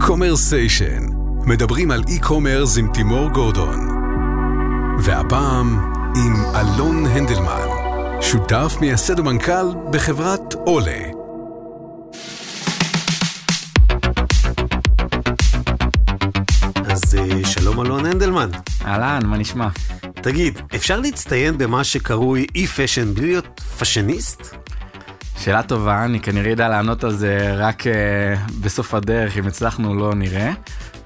Commersation, מדברים על e-commerce עם תימור גורדון. והפעם עם אלון הנדלמן, שותף מייסד ומנכ"ל בחברת אולה. אז אה, שלום אלון הנדלמן. אהלן, מה נשמע? תגיד, אפשר להצטיין במה שקרוי e-fashion בלי להיות fashionist? שאלה טובה, אני כנראה יודע לענות על זה רק uh, בסוף הדרך, אם הצלחנו לא נראה.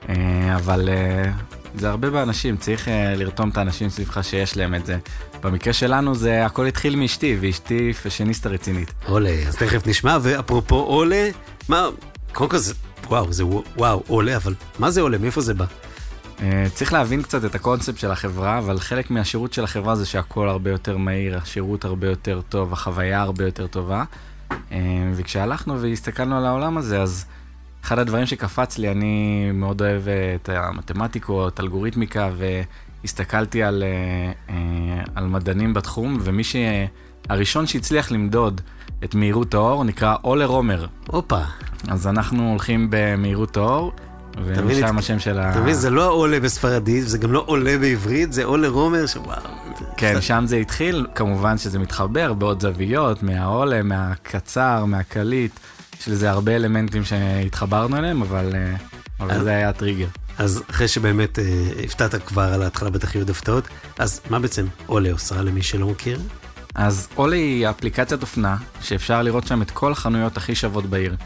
Uh, אבל uh, זה הרבה באנשים, צריך uh, לרתום את האנשים סביבך שיש להם את זה. במקרה שלנו זה הכל התחיל מאשתי, ואשתי פשניסטה רצינית. עולה, אז תכף נשמע, ואפרופו עולה, מה, קודם כל זה, וואו, זה וואו, עולה, אבל מה זה עולה, מאיפה זה בא? צריך להבין קצת את הקונספט של החברה, אבל חלק מהשירות של החברה זה שהכל הרבה יותר מהיר, השירות הרבה יותר טוב, החוויה הרבה יותר טובה. Uh, וכשהלכנו והסתכלנו על העולם הזה, אז אחד הדברים שקפץ לי, אני מאוד אוהב אה, את המתמטיקות, אלגוריתמיקה, והסתכלתי על, uh, uh, על מדענים בתחום, ומי שהראשון שהצליח למדוד את מהירות האור נקרא אולר רומר. הופה. אז אנחנו הולכים במהירות האור. ומשם השם של ה... אתה מבין, זה לא עולה בספרדית, זה גם לא עולה בעברית, זה עולה רומר, שוואו. כן, שם זה התחיל, כמובן שזה מתחבר בעוד זוויות, מהעולה, מהקצר, מהקליט, יש לזה הרבה אלמנטים שהתחברנו אליהם, אבל, אה, אבל זה היה הטריגר. אז אחרי שבאמת אה, הפתעת כבר על ההתחלה, בטח יהיו עוד הפתעות, אז מה בעצם עולה עושה למי שלא מכיר? אז עולה היא אפליקציית אופנה, שאפשר לראות שם את כל החנויות הכי שוות בעיר.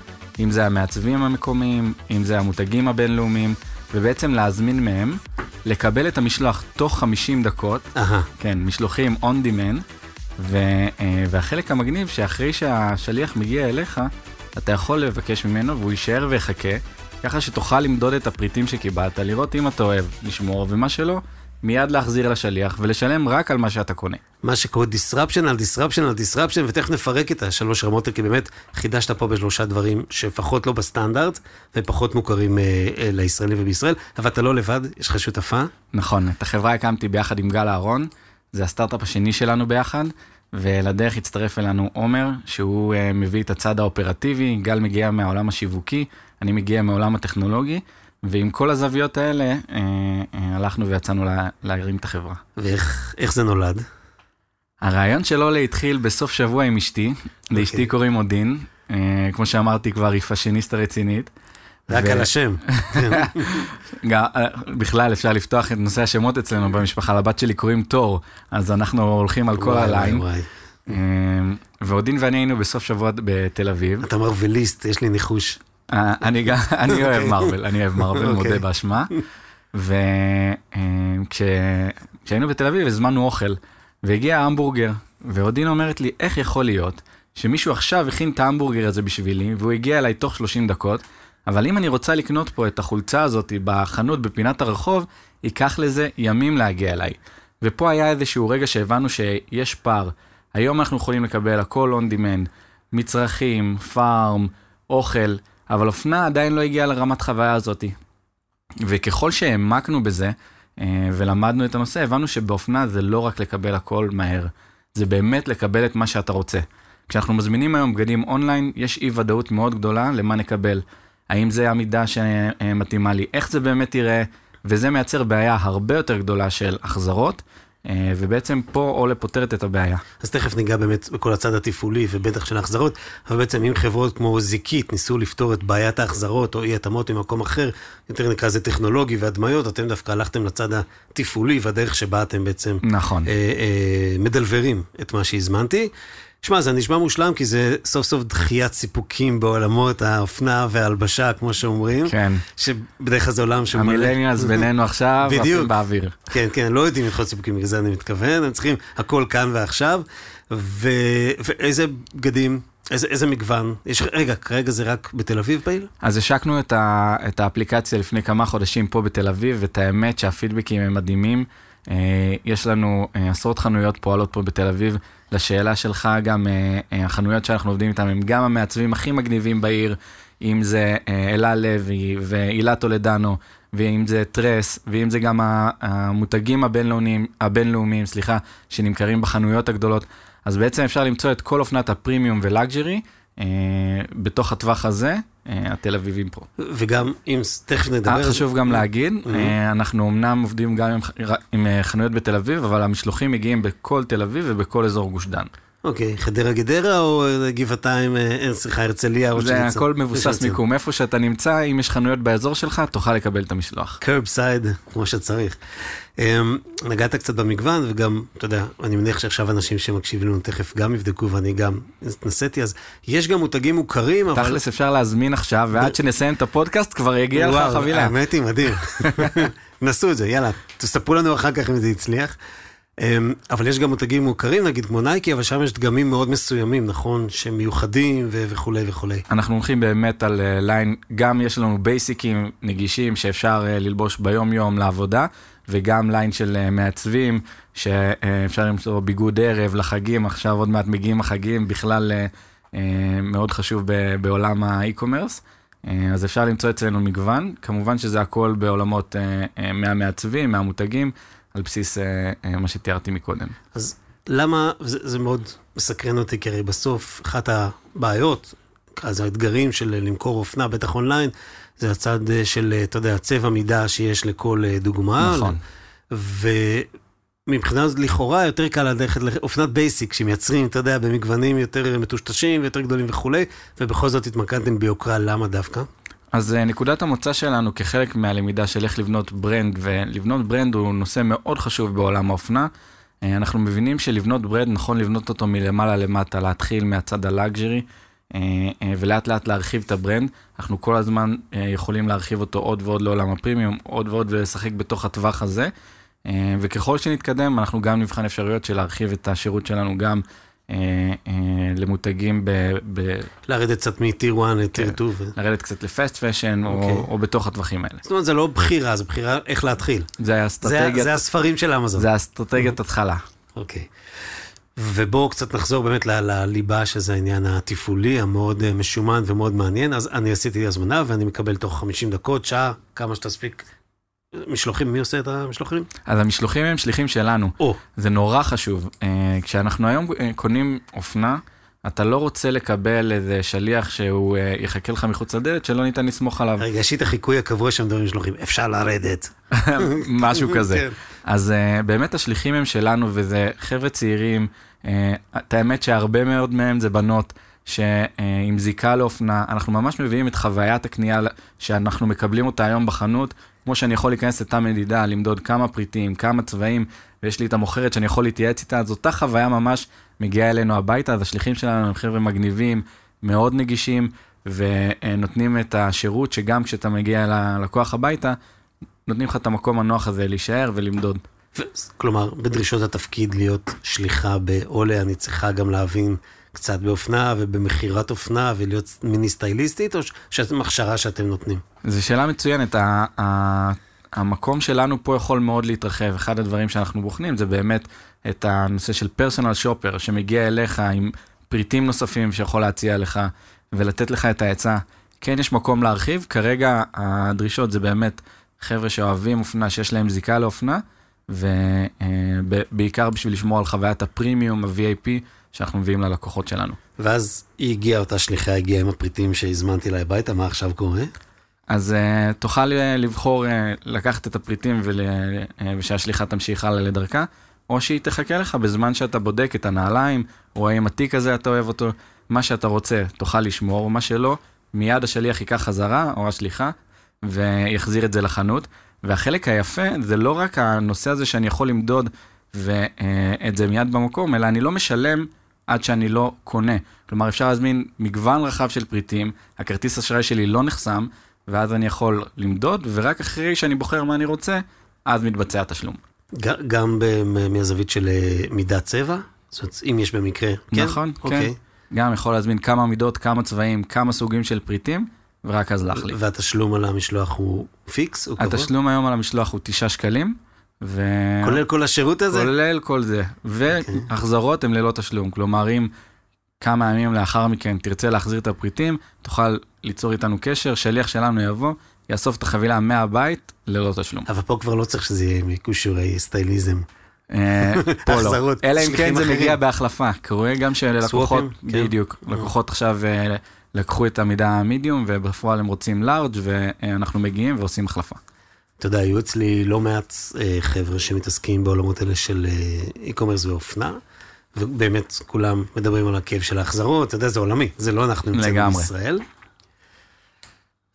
אם זה המעצבים המקומיים, אם זה המותגים הבינלאומיים, ובעצם להזמין מהם, לקבל את המשלוח תוך 50 דקות, אהה. כן, משלוחים on demand, ו, אה, והחלק המגניב שאחרי שהשליח מגיע אליך, אתה יכול לבקש ממנו והוא יישאר ויחכה, ככה שתוכל למדוד את הפריטים שקיבלת, לראות אם אתה אוהב, לשמור, ומה שלא, מיד להחזיר לשליח ולשלם רק על מה שאתה קונה. מה שקורה disruption על disruption על disruption, ותכף נפרק את השלוש רמות, כי באמת חידשת פה בשלושה דברים שלפחות לא בסטנדרט, ופחות מוכרים אה, אה, לישראלים ובישראל, אבל אתה לא לבד, יש לך שותפה. נכון, את החברה הקמתי ביחד עם גל אהרון, זה הסטארט-אפ השני שלנו ביחד, ולדרך הצטרף אלינו עומר, שהוא uh, מביא את הצד האופרטיבי, גל מגיע מהעולם השיווקי, אני מגיע מהעולם הטכנולוגי, ועם כל הזוויות האלה, uh, uh, הלכנו ויצאנו לה, להרים את החברה. ואיך איך זה נולד? הרעיון של אולה התחיל בסוף שבוע עם אשתי, לאשתי קוראים אודין, uh, כמו שאמרתי כבר, היא פאשיניסטה רצינית. רק ו- על השם. גם, אה, בכלל אפשר לפתוח את נושא השמות אצלנו במשפחה, לבת שלי קוראים תור, אז אנחנו הולכים על כל הליין. אמ, ואודין ואני היינו בסוף שבוע בתל אביב. אתה מרוויליסט, יש לי ניחוש. אה, אני אוהב אוקיי. מרוויל, אני אוהב מרוויל, אוקיי. מודה באשמה. וכשהיינו בתל אביב הזמנו אוכל, והגיע ההמבורגר, ואודין אומרת לי, איך יכול להיות שמישהו עכשיו הכין את ההמבורגר הזה בשבילי, והוא הגיע אליי תוך 30 דקות, אבל אם אני רוצה לקנות פה את החולצה הזאת בחנות בפינת הרחוב, ייקח לזה ימים להגיע אליי. ופה היה איזשהו רגע שהבנו שיש פער. היום אנחנו יכולים לקבל הכל on demand, מצרכים, פארם, אוכל, אבל אופנה עדיין לא הגיעה לרמת חוויה הזאת. וככל שהעמקנו בזה אה, ולמדנו את הנושא, הבנו שבאופנה זה לא רק לקבל הכל מהר, זה באמת לקבל את מה שאתה רוצה. כשאנחנו מזמינים היום בגדים אונליין, יש אי ודאות מאוד גדולה למה נקבל. האם זה המידה שמתאימה לי, איך זה באמת ייראה, וזה מייצר בעיה הרבה יותר גדולה של החזרות, ובעצם פה אולה פותרת את הבעיה. אז תכף ניגע באמת בכל הצד התפעולי ובטח של ההחזרות, אבל בעצם אם חברות כמו זיקית ניסו לפתור את בעיית ההחזרות או אי התאמות ממקום אחר, יותר נקרא לזה טכנולוגי והדמיות, אתם דווקא הלכתם לצד התפעולי והדרך שבה אתם בעצם נכון. אה, אה, מדלברים את מה שהזמנתי. שמע, זה נשמע מושלם כי זה סוף סוף דחיית סיפוקים בעולמות האופנה וההלבשה, כמו שאומרים. כן. שבדרך כלל זה עולם שהוא מלא- המילניאלס בינינו עכשיו, בדיוק. עפים באוויר. כן, כן, לא יודעים לדחות סיפוקים, בגלל זה אני מתכוון, הם צריכים הכל כאן ועכשיו. ו... ואיזה בגדים, איזה, איזה מגוון, יש, רגע, כרגע זה רק בתל אביב פעיל? אז השקנו את, ה, את האפליקציה לפני כמה חודשים פה בתל אביב, ואת האמת שהפידבקים הם מדהימים. אה, יש לנו אה, עשרות חנויות פועלות פה בתל אביב. לשאלה שלך, גם אה, החנויות שאנחנו עובדים איתן הם גם המעצבים הכי מגניבים בעיר, אם זה אלה לוי והילה טולדנו, ואם זה טרס, ואם זה גם המותגים הבינלאומיים, הבינלאומיים, סליחה, שנמכרים בחנויות הגדולות. אז בעצם אפשר למצוא את כל אופנת הפרימיום ולאגז'רי אה, בתוך הטווח הזה, אה, התל אביבים פה. וגם, אם תכף נדבר... אה, חשוב גם להגיד, Mhm. אה, אנחנו אמנם עובדים גם עם אה, חנויות בתל אביב, אבל המשלוחים מגיעים בכל תל אביב ובכל אזור גוש דן. אוקיי, חדרה גדרה או אה, גבעתיים, אה, סליחה, הרצליה או זה הכל מבוסס מיקום. איפה שאתה נמצא, אם יש חנויות באזור שלך, תוכל לקבל את המשלוח. קרב סייד, כמו שצריך. אמ, נגעת קצת במגוון, וגם, אתה יודע, אני מניח שעכשיו אנשים שמקשיבים לנו תכף גם יבדקו, ואני גם התנסיתי, אז יש גם מותגים מוכרים, אבל... תכלס אפשר להזמין עכשיו, ועד שנסיים את הפודקאסט כבר יגיע לך וואו, חבילה. האמת היא, מדהים. נסו את זה, יאללה, תספרו לנו אחר כך אם זה הצליח. אמ, אבל יש גם מותגים מוכרים, נגיד כמו נייקי, אבל שם יש דגמים מאוד מסוימים, נכון? שהם מיוחדים ו- וכולי וכולי. אנחנו הולכים באמת על אה, ליין, גם יש לנו בייסיקים נגישים שאפשר אה, ללבוש ביום-יום לעבודה, וגם ליין של אה, מעצבים, שאפשר למצוא ביגוד ערב לחגים, עכשיו עוד מעט מגיעים החגים, בכלל מאוד חשוב בעולם האי-קומרס. אז אפשר למצוא אצלנו מגוון, כמובן שזה הכל בעולמות מהמעצבים, מהמותגים, על בסיס אה, אה, מה שתיארתי מקודם. אז למה, זה, זה מאוד מסקרן אותי, כי הרי בסוף אחת הבעיות, אז האתגרים של למכור אופנה, בטח אונליין, זה הצד אה, של, אה, אתה יודע, צבע מידה שיש לכל אה, דוגמה. נכון. ומבחינה זאת לכאורה יותר קל ללכת לאופנת basic, שמייצרים, אתה יודע, במגוונים יותר מטושטשים ויותר גדולים וכולי, ובכל זאת התמקדתם ביוקרה, למה דווקא? אז אה, נקודת המוצא שלנו כחלק מהלמידה של איך לבנות brand, ולבנות brand הוא נושא מאוד חשוב בעולם האופנה. אה, אנחנו מבינים שלבנות brand נכון לבנות אותו מלמעלה למטה, להתחיל מהצד ה luxury, אה, ולאט לאט להרחיב את ה brand. אנחנו כל הזמן יכולים להרחיב אותו עוד ועוד לעולם הפרימיום, עוד ועוד ולשחק בתוך הטווח הזה. וככל שנתקדם, אנחנו גם נבחן אפשרויות של להרחיב את השירות שלנו גם למותגים ב... ב לרדת קצת מטיר 1 לטיר 2. ו... לרדת קצת לפסט פשן, אוקיי. או, או בתוך הטווחים האלה. זאת אומרת, זה לא בחירה, זה בחירה איך להתחיל. זה זה, האסטרטגיית, זה הספרים של אמזון. זה האסטרטגיית התחלה. אוקיי. ובואו קצת נחזור באמת לליבה, שזה העניין התפעולי, המאוד אה, משומן ומאוד מעניין. אז אני עשיתי הזמנה ואני מקבל תוך 50 דקות, שעה, כמה שתספיק. משלוחים, מי עושה את המשלוחים? אז המשלוחים הם שליחים שלנו, או, זה נורא חשוב. אה, כשאנחנו היום אה, קונים אופנה, אתה לא רוצה לקבל איזה שליח שהוא אה, יחכה לך מחוץ לדלת שלא ניתן לסמוך עליו, רגע, יש לי את החיקוי הקבוע שמדברים משלוחים, אפשר לרדת. משהו כזה. כן. אז באמת השליחים הם שלנו, וזה חבר'ה צעירים, את האמת שהרבה מאוד מהם זה בנות שעם זיקה לאופנה, אנחנו ממש מביאים את חוויית הקנייה שאנחנו מקבלים אותה היום בחנות, כמו שאני יכול להיכנס לתא מדידה, למדוד כמה פריטים, כמה צבעים, ויש לי את המוכרת שאני יכול להתייעץ איתה, אז אותה חוויה ממש מגיעה אלינו הביתה, אז השליחים שלנו הם חבר'ה מגניבים, מאוד נגישים, ונותנים את השירות שגם כשאתה מגיע ללקוח הביתה, נותנים לך את המקום הנוח הזה להישאר ולמדוד. כלומר, בדרישות התפקיד להיות שליחה בעולה, אני צריכה גם להבין קצת באופנה ובמכירת אופנה ולהיות מיני סטייליסטית, או ש- שאתם הכשרה שאתם נותנים? זו שאלה מצוינת. ה- ה- המקום שלנו פה יכול מאוד להתרחב. אחד הדברים שאנחנו בוחנים זה באמת את הנושא של פרסונל שופר, שמגיע אליך עם פריטים נוספים שיכול להציע לך ולתת לך את העצה. כן יש מקום להרחיב, כרגע הדרישות זה באמת חבר'ה שאוהבים אופנה, שיש להם זיקה לאופנה, ובעיקר בשביל לשמור על חוויית הפרימיום, ה-VIP, שאנחנו מביאים ללקוחות שלנו. ואז היא הגיעה, אותה שליחה הגיעה עם הפריטים שהזמנתי לה הביתה, מה עכשיו קורה? אז uh, תוכל uh, לבחור uh, לקחת את הפריטים ול, uh, ושהשליחה תמשיך הלאה לדרכה, או שהיא תחכה לך בזמן שאתה בודק את הנעליים, או האם התיק הזה אתה אוהב אותו, מה שאתה רוצה תוכל לשמור, מה שלא, מיד השליח ייקח חזרה, או השליחה, ויחזיר את זה לחנות. והחלק היפה זה לא רק הנושא הזה שאני יכול למדוד ואת זה מיד במקום, אלא אני לא משלם עד שאני לא קונה. כלומר, אפשר להזמין מגוון רחב של פריטים, הכרטיס אשראי שלי לא נחסם, ואז אני יכול למדוד, ורק אחרי שאני בוחר מה אני רוצה, אז מתבצע התשלום. גם מהזווית של אה, מידת צבע? זאת אומרת, אם יש במקרה, כן? נכון, אוקיי. כן. גם יכול להזמין כמה מידות, כמה צבעים, כמה סוגים של פריטים, ורק אז להחליף. והתשלום על המשלוח הוא fix? הוא קבוע? התשלום היום על המשלוח הוא 9 שקלים, ו... כולל כל השירות הזה? כולל כל זה. והחזרות הן ללא תשלום. כלומר, אם כמה ימים לאחר מכן תרצה להחזיר את הפריטים, תוכל ליצור איתנו קשר, שליח שלנו יבוא, יאסוף את החבילה מהבית ללא תשלום. אבל פה כבר לא צריך שזה יהיה עם כישורי סטייליסט. אה, פה לא. החזרות, אלא אם כן זה. מגיע בהחלפה. קורה גם swap ים, כן. בדיוק, לקוחות עכשיו אה, לקחו את המידה המדיום ובפועל הם רוצים לארג' ואנחנו מגיעים ועושים החלפה. אתה יודע, היו אצלי לא מעט אה, חבר'ה שמתעסקים בעולמות האלה של אה, e-commerce ואופנה, ובאמת כולם מדברים על הכאב של ההחזרות, אתה יודע, זה עולמי, זה לא אנחנו נמצאים. בישראל.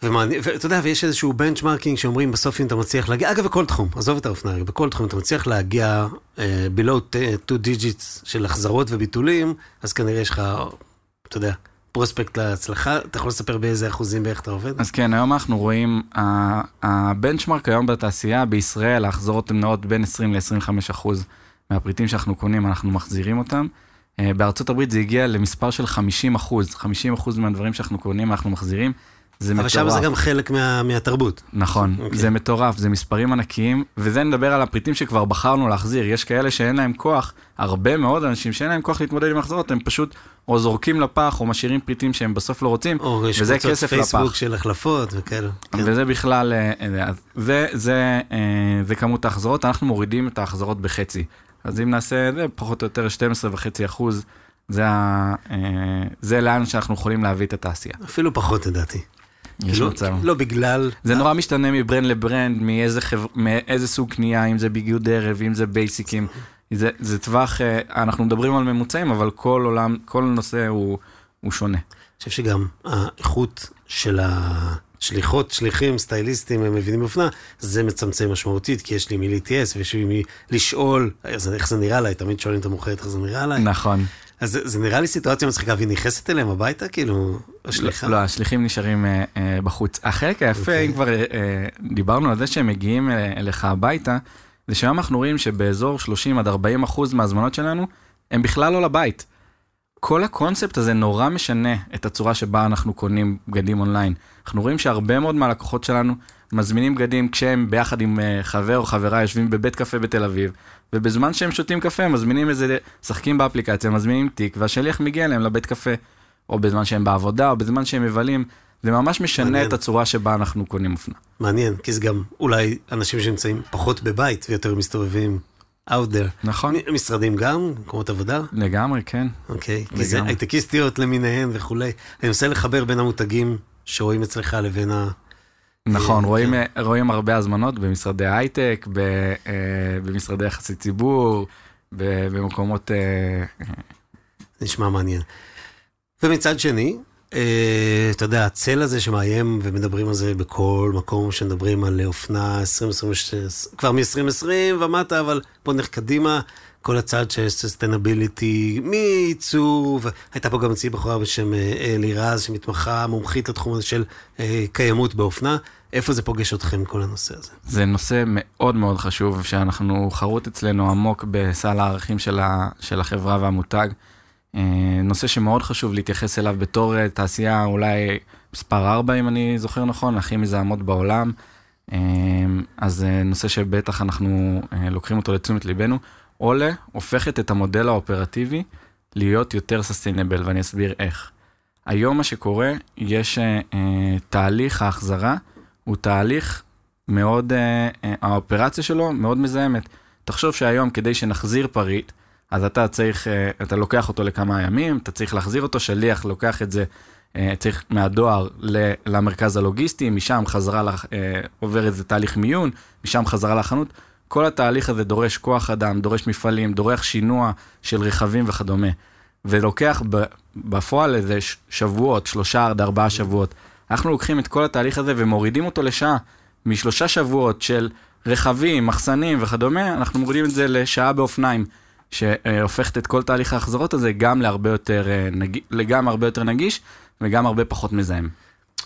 ואתה יודע, ויש איזשהו בנצ'מרקינג שאומרים בסוף אם אתה מצליח להגיע, אגב, בכל תחום, עזוב את האופנה בכל תחום, אתה מצליח להגיע uh, below two digits של החזרות וביטולים, אז כנראה יש לך, אתה יודע, פרוספקט להצלחה, אתה יכול לספר באיזה אחוזים באיך אתה עובד? אז כן, היום אנחנו רואים, הבנצ'מרק היום בתעשייה בישראל, ההחזרות הן נעות בין 20 ל-25 אחוז מהפריטים שאנחנו קונים, אנחנו מחזירים אותם. אה, בארצות הברית זה הגיע למספר של 50 אחוז, 50 אחוז מהדברים שאנחנו קונים אנחנו מחזירים. זה אבל שם מטורף. זה גם חלק מה, מהתרבות. נכון, אוקיי. זה מטורף, זה מספרים ענקיים, וזה נדבר על הפריטים שכבר בחרנו להחזיר. יש כאלה שאין להם כוח, הרבה מאוד אנשים שאין להם כוח להתמודד עם החזרות, הם פשוט או זורקים לפח או משאירים פריטים שהם בסוף לא רוצים, או יש וזה קבוצות כסף פייסבוק לפח. של החלפות וכאלה. כן. וזה בכלל, אה, אה, זה, זה, אה, זה כמות ההחזרות, אנחנו מורידים את ההחזרות בחצי. אז אם נעשה זה, פחות או יותר 12.5 אחוז, זה, ה- זה לאן שאנחנו יכולים להביא את התעשייה. אפילו פחות לדעתי. יש לא, מצב. לא בגלל... זה נורא משתנה מברנד לברנד, מאיזה, חבר... מאיזה סוג קנייה, אם זה ביגוד ערב, אם זה בייסיקים. זה, זה טווח, אה, אנחנו מדברים על ממוצעים, אבל כל עולם, כל נושא הוא, הוא שונה. אני חושב שגם האיכות של השליחות, שליחים, סטייליסטים, הם מבינים באופנה, זה מצמצם משמעותית, כי יש לי מי להתייעץ ויש לי מי לשאול איך זה, נראה עליי, תמיד שואלים את המוכרת איך זה נראה עליי. נכון. אז זה, זה נראה לי סיטואציה מצחיקה, והיא נכנסת אליהם הביתה, כאילו, השליחה. לא, השליחים נשארים אה, אה, בחוץ. החלק היפה, אוקיי. אם כבר אה, דיברנו על זה שהם מגיעים אליך הביתה, זה שהיום אנחנו רואים שבאזור 30 עד 40 אחוז מההזמנות שלנו, הם בכלל לא לבית. כל הקונספט הזה נורא משנה את הצורה שבה אנחנו קונים בגדים אונליין. אנחנו רואים שהרבה מאוד מהלקוחות שלנו מזמינים בגדים כשהם ביחד עם אה, חבר או חברה יושבים בבית קפה בתל אביב, ובזמן שהם שותים קפה מזמינים איזה, משחקים באפליקציה, מזמינים תיק, והשליח מגיע אליהם לבית קפה, או בזמן שהם בעבודה, או בזמן שהם מבלים. זה ממש משנה מעניין. את הצורה שבה אנחנו קונים אופנה. מעניין, כי זה גם אולי אנשים שנמצאים פחות בבית ויותר מסתובבים out there. נכון? משרדים גם, מקומות עבודה, לגמרי, כן. אוקיי. כי זה. הייטקיסטיות למיניהן וכולי. אני מנסה לחבר בין המותגים שרואים אצלך לבין ה... נכון, אה, רואים, כן. רואים הרבה הזמנות במשרדי הייטק, אה, במשרדי יחסי ציבור, במקומות... אה, נשמע מעניין. ומצד שני, אה, אתה יודע, הצל הזה שמאיים ומדברים על זה בכל מקום שמדברים על אופנה 2026, כבר מ-2020 ומטה, אבל בוא נלך קדימה, כל הצד של סוסטנביליטי, מעיצוב, הייתה פה גם אצלי בחורה בשם אה, לירז, שמתמחה, מומחית לתחום הזה של אה, קיימות באופנה. איפה זה פוגש אתכם, כל הנושא הזה? זה נושא מאוד מאוד חשוב, שאנחנו חרוט אצלנו עמוק בסל הערכים של, ה, של החברה והמותג. אה, נושא שמאוד חשוב להתייחס אליו בתור אה, תעשייה אולי מספר 4, אם אני זוכר נכון, הכי מזהמות בעולם. אה, אז נושא שבטח אנחנו לוקחים אותו לתשומת ליבנו. אולה הופכת את המודל האופרטיבי להיות יותר סוסטיינבל, ואני אסביר איך. היום מה שקורה, יש תהליך ההחזרה, הוא תהליך מאוד, האופרציה שלו מאוד מזהמת. תחשוב שהיום כדי שנחזיר פריט, אז אתה צריך, אה, אתה לוקח אותו לכמה ימים, אתה צריך להחזיר אותו, שליח לוקח את זה, אה, צריך מהדואר למרכז הלוגיסטי, משם חזרה, לח- אה, עובר איזה תהליך מיון, משם חזרה לחנות. כל התהליך הזה דורש כוח אדם, דורש מפעלים, דורש שינוע של רכבים וכדומה. ולוקח בפועל איזה שבועות, שלושה עד ארבעה שבועות. אנחנו לוקחים את כל התהליך הזה ומורידים אותו לשעה. משלושה שבועות של רכבים, מחסנים וכדומה, אנחנו מורידים את זה לשעה באופניים, שהופכת את כל תהליך ההחזרות הזה גם להרבה יותר, אה, נג... גם הרבה יותר נגיש וגם הרבה פחות מזהם.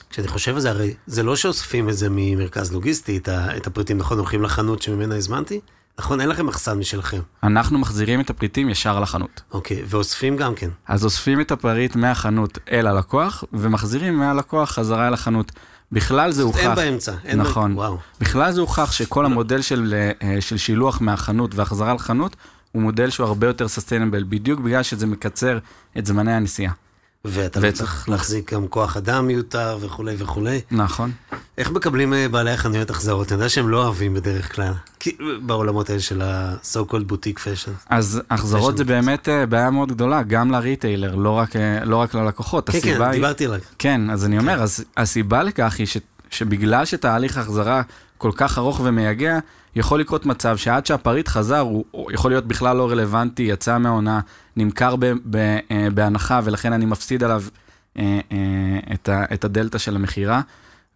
כשאני חושב על זה, הרי זה לא שאוספים את זה ממרכז לוגיסטי, את, ה, את הפריטים, נכון, הולכים לחנות שממנה הזמנתי? נכון, אין לכם מחסן משלכם. אנחנו מחזירים את הפליטים ישר לחנות. אוקיי, ואוספים גם כן. אז אוספים את הפריט מהחנות אל הלקוח, ומחזירים מהלקוח חזרה אל החנות. בכלל זה הוכח. אין באמצע. אין נכון. ב... וואו. בכלל זה הוכח שכל המודל של, אה, של שילוח מהחנות והחזרה לחנות, הוא מודל שהוא הרבה יותר סוסטיינבל, בדיוק בגלל שזה מקצר את זמני הנסיעה. ואתה לא ואת- צריך להחזיק גם כוח אדם מיותר וכולי וכולי. נכון. איך מקבלים אה, בעלי החנויות החזרות? אני יודע שהם לא אוהבים בדרך כלל, כי- בעולמות האלה של ה-so called boutique fashion. אז החזרות זה באמת אה, בעיה מאוד גדולה, גם לריטיילר, לא רק, אה, לא רק ללקוחות. כן, כן, היא- דיברתי עליו. כן, אז אני אומר, אז הסיבה לכך היא ש, שבגלל שתהליך החזרה כל כך ארוך ומייגע, יכול לקרות מצב שעד שהפריט חזר, הוא, הוא יכול להיות בכלל לא רלוונטי, יצא מהעונה, נמכר ב, ב, אה, בהנחה, ולכן אני מפסיד עליו אה, אה, את, ה, את הדלתא של המכירה.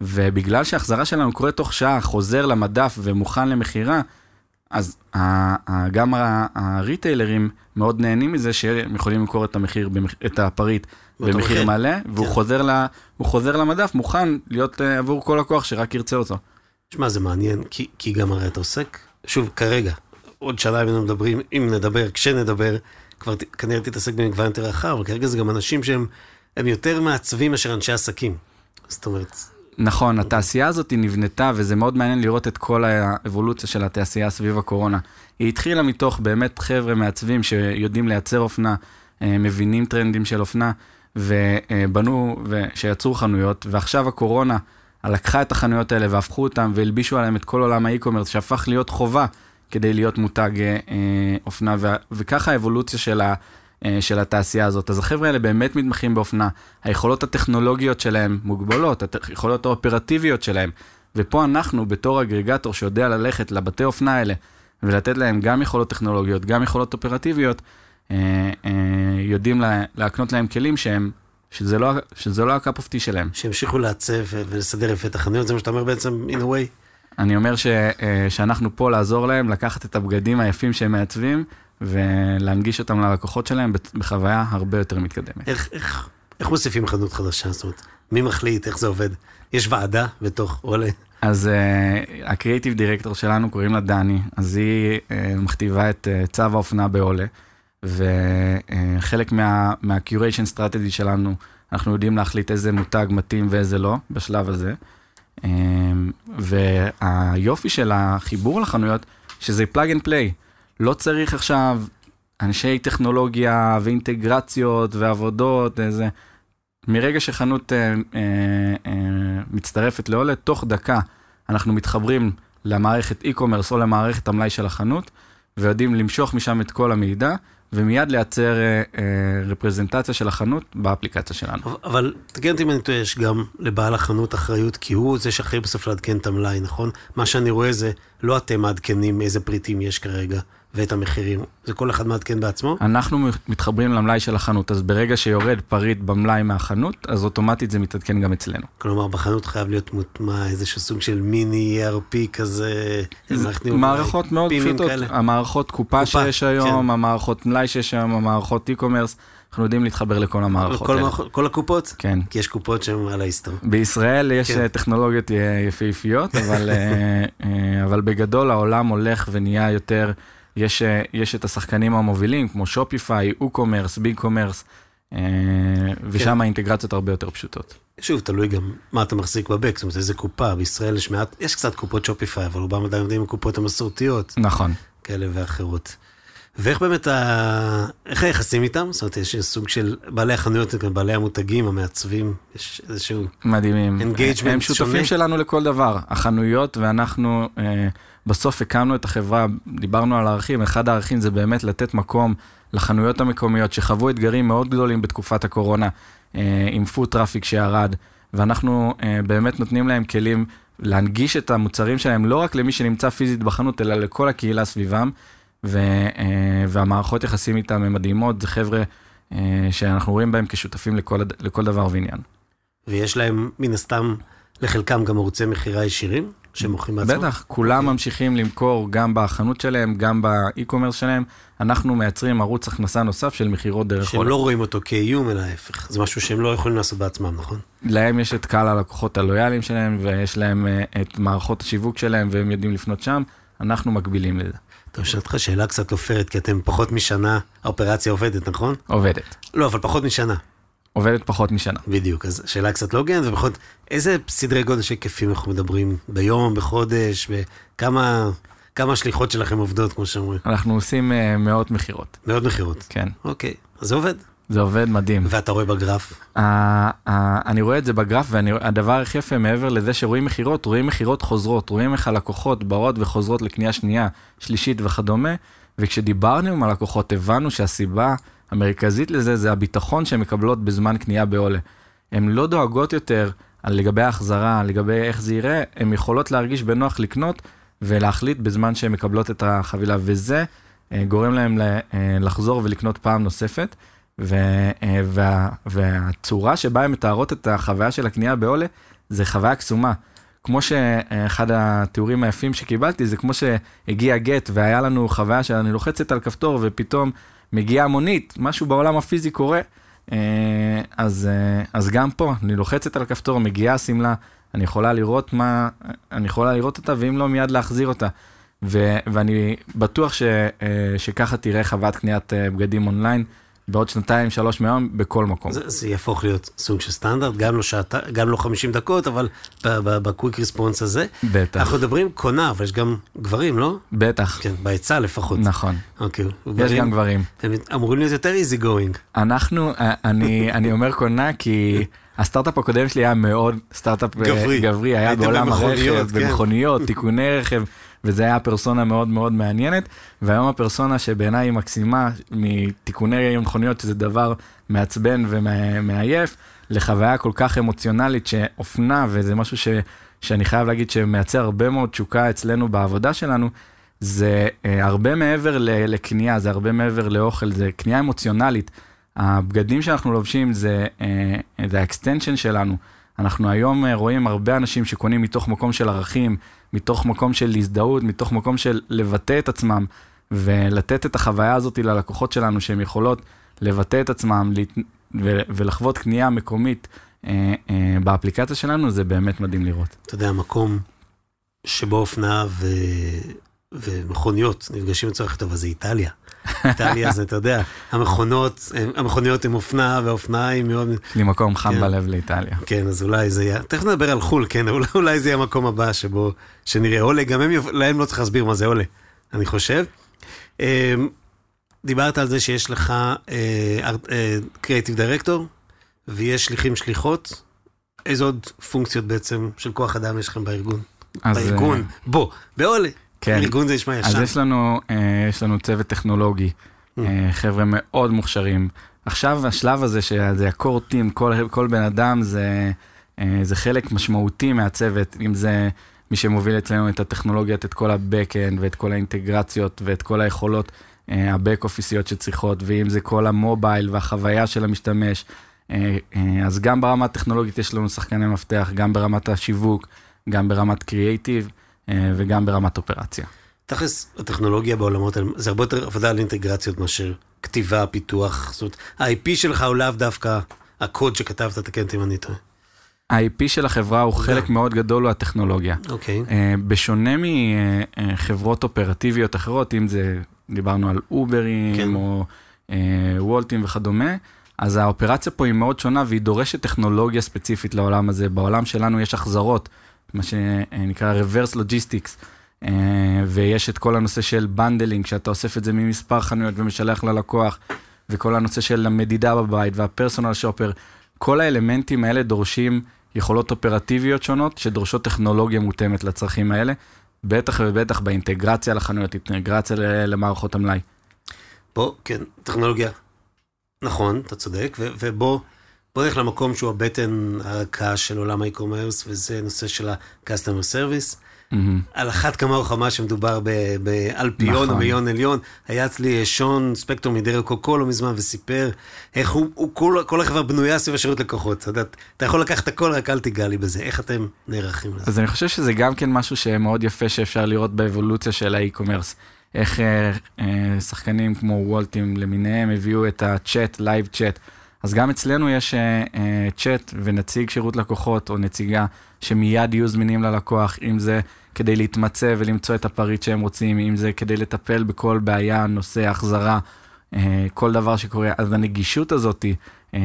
ובגלל שההחזרה שלנו קורית תוך שעה, חוזר למדף ומוכן למכירה, אז גם הריטיילרים מאוד נהנים מזה שהם יכולים למכור את המחיר, את הפריט במחיר מחיר. מלא, והוא כן. חוזר, ל, חוזר למדף מוכן להיות uh, עבור כל לקוח שרק ירצה אותו. שמע, זה מעניין, כי, כי גם הרי אתה עוסק, שוב, כרגע, עוד שנה אם מדברים, אם נדבר, כשנדבר, כבר ת- כנראה תתעסק במגוון יותר רחב, אבל כרגע זה גם אנשים שהם הם יותר מעצבים מאשר אנשי עסקים. זאת אומרת, נכון, התעשייה הזאת נבנתה, וזה מאוד מעניין לראות את כל האבולוציה של התעשייה סביב הקורונה. היא התחילה מתוך באמת חבר'ה מעצבים שיודעים לייצר אופנה, אה, מבינים טרנדים של אופנה, ובנו, שיצרו חנויות, ועכשיו הקורונה לקחה את החנויות האלה והפכו אותם והלבישו עליהם את כל עולם האי-קומרס, שהפך להיות חובה כדי להיות מותג אה, אה, אופנה, ו- וככה האבולוציה של ה... אה, של התעשייה הזאת. אז החבר'ה האלה באמת מתמחים באופנה, היכולות הטכנולוגיות שלהם מוגבלות, היכולות האופרטיביות שלהם. ופה אנחנו, בתור אגרגטור שיודע ללכת לבתי אופנה האלה ולתת להם גם יכולות טכנולוגיות, גם יכולות אופרטיביות, אה, אה, יודעים לה, להקנות להם כלים שהם, שזה לא, שזה לא הקאפ אופטי שלהם. שימשיכו לעצב ולסדר יפה את החנויות, זה מה שאתה אומר בעצם, in a way. אני אומר ש, אה, שאנחנו פה לעזור להם, לקחת את הבגדים היפים שהם מעצבים, ולהנגיש אותם ללקוחות שלהם בחוויה הרבה יותר מתקדמת. איך, איך, איך מוסיפים חנות חדשה? זאת אומרת, מי מחליט, איך זה עובד? יש ועדה בתוך אולה? אז אה, ה creative director שלנו קוראים לה דני, אז היא אה, מכתיבה את אה, צו האופנה בעולה, וחלק מה, מה-curation strategy שלנו, אנחנו יודעים להחליט איזה מותג מתאים ואיזה לא, בשלב הזה. אמ, והיופי של החיבור לחנויות, שזה plug and play. לא צריך עכשיו אנשי טכנולוגיה ואינטגרציות ועבודות, איזה... מרגע שחנות אה, אה, אה, מצטרפת לעולה, תוך דקה אנחנו מתחברים למערכת e-commerce או למערכת המלאי של החנות, ויודעים למשוך משם את כל המידע, ומיד לייצר אה, אה, רפרזנטציה של החנות באפליקציה שלנו. אבל- תקן אותי אם אני טועה, יש גם לבעל החנות אחריות, כי הוא זה שאחראי בסוף לעדכן את המלאי, נכון? מה שאני רואה זה, לא אתם מעדכנים איזה פריטים יש כרגע, ואת המחירים, זה כל אחד מעדכן בעצמו? אנחנו מתחברים למלאי של החנות, אז ברגע שיורד פריט במלאי מהחנות, אז אוטומטית זה מתעדכן גם אצלנו. כלומר, בחנות חייב להיות מוטמע איזשהו סוג של מיני ERP כזה, מערכות מאוד פשוטות, כאלה. המערכות קופה קופה, שיש היום, כן. המערכות מלאי שיש היום, המערכות e-commerce, אנחנו יודעים להתחבר לכל המערכות כל האלה. מערכות- כל הקופות? כן. כי יש קופות שהן על ההיסטור. בישראל יש כן. אה, טכנולוגיות יפהפיות, אבל, אה, אה, אבל בגדול העולם הולך ונהיה יותר, יש, אה, יש את השחקנים המובילים כמו Shopify, WooCommerce, BigCommerce, ושם כן. האינטגרציות הרבה יותר פשוטות. שוב, תלוי גם מה אתה מחזיק ב back, זאת אומרת, איזה קופה, בישראל יש מעט, יש קצת קופות Shopify, אבל רובם עדיין עובדים עם הקופות המסורתיות, נכון. כאלה ואחרות. ואיך באמת, ה... איך היחסים איתם? זאת אומרת, יש סוג של בעלי החנויות, בעלי המותגים, המעצבים, יש איזשהו... מדהימים. Engagement הם שותפים שונה. שלנו לכל דבר. החנויות ואנחנו אה, בסוף הקמנו את החברה, דיברנו על הערכים, אחד הערכים זה באמת לתת מקום לחנויות המקומיות שחוו אתגרים מאוד גדולים בתקופת הקורונה, אה, עם foot traffic שירד, ואנחנו אה, באמת נותנים להם כלים להנגיש את המוצרים שלהם לא רק למי שנמצא פיזית בחנות, אלא לכל הקהילה סביבם, ו, אה, והמערכות יחסים איתם הן מדהימות, זה חבר'ה אה, שאנחנו רואים בהם כשותפים לכל, לכל דבר ועניין. ויש להם, מן הסתם, לחלקם גם ערוצי מכירה ישירים, שמוכרים בעצמם? בטח, כולם אוקיי. ממשיכים למכור גם בחנות שלהם, גם באי-קומרס שלהם. אנחנו מייצרים ערוץ הכנסה נוסף של מכירות דרך שהם עולה. לא רואים אותו כאיום, אלא ההפך. זה משהו שהם לא יכולים לעשות בעצמם, נכון? להם יש את קהל הלקוחות הלויאליים שלהם, ויש להם אה, את מערכות השיווק שלהם, והם יודעים לפנות שם. אנחנו מקבילים לזה. טוב, שאלת אותך שאלה קצת לא פיירת, כי אתם פחות משנה, האופרציה עובדת, נכון? עובדת. לא, אבל פחות משנה. עובדת פחות משנה. בדיוק, אז שאלה קצת לא הוגנת, ובכל איזה סדרי גודל של היקפים אנחנו מדברים ביום, בחודש, וכמה כמה השליחות שלכם עובדות, כמו שאומרים? אנחנו עושים אה, מאות מכירות. מאות מכירות. כן, אוקיי, אז זה עובד. זה עובד מדהים. ואתה רואה בגרף, ה- ה- אני רואה את זה בגרף, והדבר הכי יפה מעבר לזה שרואים מכירות, רואים מכירות חוזרות, רואים איך הלקוחות באות וחוזרות לקנייה שנייה, שלישית וכדומה, וכשדיברנו עם הלקוחות הבנו שהסיבה המרכזית לזה זה הביטחון שהן מקבלות בזמן קנייה בעולה. הן לא דואגות יותר על לגבי ההחזרה, לגבי איך זה יראה, הן יכולות להרגיש בנוח לקנות ולהחליט בזמן שהן מקבלות את החבילה, וזה אה, גורם להן אה, לחזור ולקנות פעם נוספת. ו, אה, וה, והצורה שבה הן מתארות את החוויה של הקנייה בעולה, זה חוויה קסומה. כמו שאחד התיאורים היפים שקיבלתי, זה כמו שהגיע גט והיה לנו חוויה שאני לוחצת על כפתור ופתאום מגיעה מונית, משהו בעולם הפיזי קורה, אה, אז, אה, אז גם פה, אני לוחצת על הכפתור, מגיעה השמלה, אני יכולה לראות מה, אני יכולה לראות אותה, ואם לא, מיד להחזיר אותה. ו, ואני בטוח ש, שככה תראה חוויית קניית בגדים אונליין. בעוד שנתיים, שלוש מהיום, בכל מקום. זה, זה יהפוך להיות סוג של סטנדרט, גם לא, שעה, גם לא 50 דקות, אבל ב quick response הזה. בטח. אנחנו מדברים קונה, אבל יש גם גברים, לא? בטח. כן, בהיצע לפחות. נכון. אוקיי. יש גברים, גם גברים. הם אמורים להיות יותר easy going. אנחנו, אה, אני, אני אומר קונה כי... הסטארט-אפ הקודם שלי היה מאוד סטארט-אפ אה, גברי, גברי היה בעולם הרכב, כן. במכוניות, תיקוני רכב, וזה היה פרסונה מאוד מאוד מעניינת, והיום הפרסונה שבעיניי היא מקסימה מתיקוני מכוניות, שזה דבר מעצבן ומעייף, לחוויה כל כך אמוציונלית שאופנה, וזה משהו ש, שאני חייב להגיד שמייצר הרבה מאוד תשוקה אצלנו בעבודה שלנו, זה אה, הרבה מעבר לקנייה, זה הרבה מעבר לאוכל, זה קנייה אמוציונלית. הבגדים שאנחנו לובשים זה, אה, זה ה extension שלנו. אנחנו היום אה, רואים הרבה אנשים שקונים מתוך מקום של ערכים, מתוך מקום של הזדהות, מתוך מקום של לבטא את עצמם, ולתת את החוויה הזאת ללקוחות שלנו, שהם יכולות לבטא את עצמם ולחוות קנייה מקומית אה, אה, באפליקציה שלנו, זה באמת מדהים לראות. אתה יודע, מקום שבו אופנה ו... ומכוניות נפגשים לצורך טוב, זה איטליה. איטליה זה, אתה יודע, המכונות, המכוניות עם אופנה והאופניים מאוד... יש לי מקום חם כן. בלב לאיטליה. כן, אז אולי זה יהיה, תכף נדבר על חו"ל, כן, אולי, אולי זה יהיה המקום הבא שבו, שנראה עולה, גם הם, להם לא צריך להסביר מה זה עולה, אני חושב. אמ, דיברת על זה שיש לך קריאיטיב uh, דירקטור, ויש שליחים שליחות. איזה עוד פונקציות בעצם של כוח אדם יש לכם בארגון? אז, בארגון, uh... בוא, בעולה. כן. ארגון זה נשמע ישן. אז יש לנו, אה, יש לנו צוות טכנולוגי, mm. אה, חבר'ה מאוד מוכשרים. עכשיו השלב הזה שזה הקור טים, כל, כל בן אדם זה, אה, זה חלק משמעותי מהצוות, אם זה מי שמוביל אצלנו את הטכנולוגיות, את כל ה-Backend ואת כל האינטגרציות ואת כל היכולות ה-Back אופיסיות שצריכות, ואם זה כל המובייל והחוויה של המשתמש. אז גם ברמה הטכנולוגית יש לנו שחקני מפתח, גם ברמת השיווק, גם ברמת קריאייטיב. אה, וגם ברמת אופרציה. תכלס, הטכנולוגיה בעולמות האלה, זה הרבה יותר עבודה על אינטגרציות מאשר כתיבה, פיתוח, זאת אומרת, ה-IP שלך הוא לאו דווקא הקוד שכתבת, תקן אותי אם אני טועה. ה-IP של החברה הוא חלק מאוד גדול הוא הטכנולוגיה. אוקיי. Okay. אה, בשונה מחברות אופרטיביות אחרות, אם זה, דיברנו על אוברים, כן. או uh, וולטים וכדומה, אז האופרציה פה היא מאוד שונה והיא דורשת טכנולוגיה ספציפית לעולם הזה. בעולם שלנו יש החזרות. מה שנקרא reverse logistics, אה, ויש את כל הנושא של bundling, שאתה אוסף את זה ממספר חנויות ומשלח ללקוח, וכל הנושא של המדידה בבית וה personal shopper, כל האלמנטים האלה דורשים יכולות אופרטיביות שונות, שדורשות טכנולוגיה מותאמת לצרכים האלה, בטח ובטח באינטגרציה לחנויות, אינטגרציה למערכות המלאי. בוא, כן, טכנולוגיה. נכון, אתה צודק, ובוא... נלך למקום שהוא הבטן הרכה של עולם ה e-commerce, וזה נושא של ה-customer service. Mm-hmm. על אחת כמה וכמה שמדובר באלפיון נכון. או מאיון עליון. היה אצלי שון ספקטור מדרל קוקו לא מזמן וסיפר איך הוא, הוא כל, כל החברה בנויה סביב השירות לקוחות. אתה, אתה יכול לקחת הכל, רק אל תיגע לי בזה. איך אתם נערכים לזה? אז אני חושב שזה גם כן משהו שמאוד יפה שאפשר לראות באבולוציה של ה e-commerce. איך אה, אה, שחקנים כמו וולטים למיניהם הביאו את הצ'אט, live chat. אז גם אצלנו יש צ'אט uh, ונציג שירות לקוחות או נציגה שמיד יהיו זמינים ללקוח, אם זה כדי להתמצא ולמצוא את הפריט שהם רוצים, אם זה כדי לטפל בכל בעיה, נושא, החזרה, uh, כל דבר שקורה. אז הנגישות הזאת,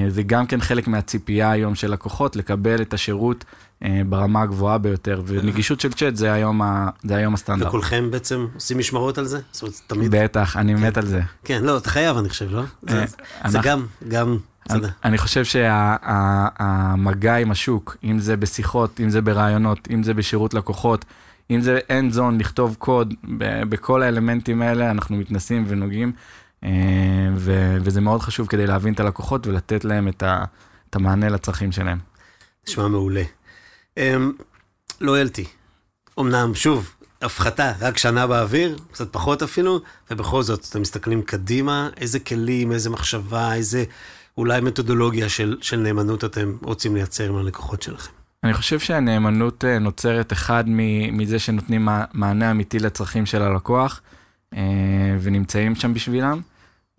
זה גם כן חלק מהציפייה היום של לקוחות, לקבל את השירות ברמה הגבוהה ביותר, ונגישות של צ'אט זה היום, ה, זה היום הסטנדרט. וכולכם בעצם עושים משמרות על זה? זאת אומרת, תמיד... בטח, אני כן. מת על זה. כן, לא, אתה חייב, אני חושב, לא? זה, זה גם, גם... אני, אני חושב שהמגע עם השוק, אם זה בשיחות, אם זה ברעיונות, אם זה בשירות לקוחות, אם זה end zone, לכתוב קוד, בכל האלמנטים האלה אנחנו מתנסים ונוגעים, אה, וזה מאוד חשוב כדי להבין את הלקוחות ולתת להם את, את המענה לצרכים שלהם. נשמע מעולה. לויאלטי, אמנם, שוב, הפחתה, רק שנה באוויר, קצת פחות אפילו, ובכל זאת, אתם מסתכלים קדימה, איזה כלים, איזה מחשבה, איזה אולי מתודולוגיה של, של נאמנות אתם רוצים לייצר עם הלקוחות שלכם. אני חושב שהנאמנות אה, נוצרת אחד מזה שנותנים מענה אמיתי לצרכים של הלקוח, אה, ונמצאים שם בשבילם.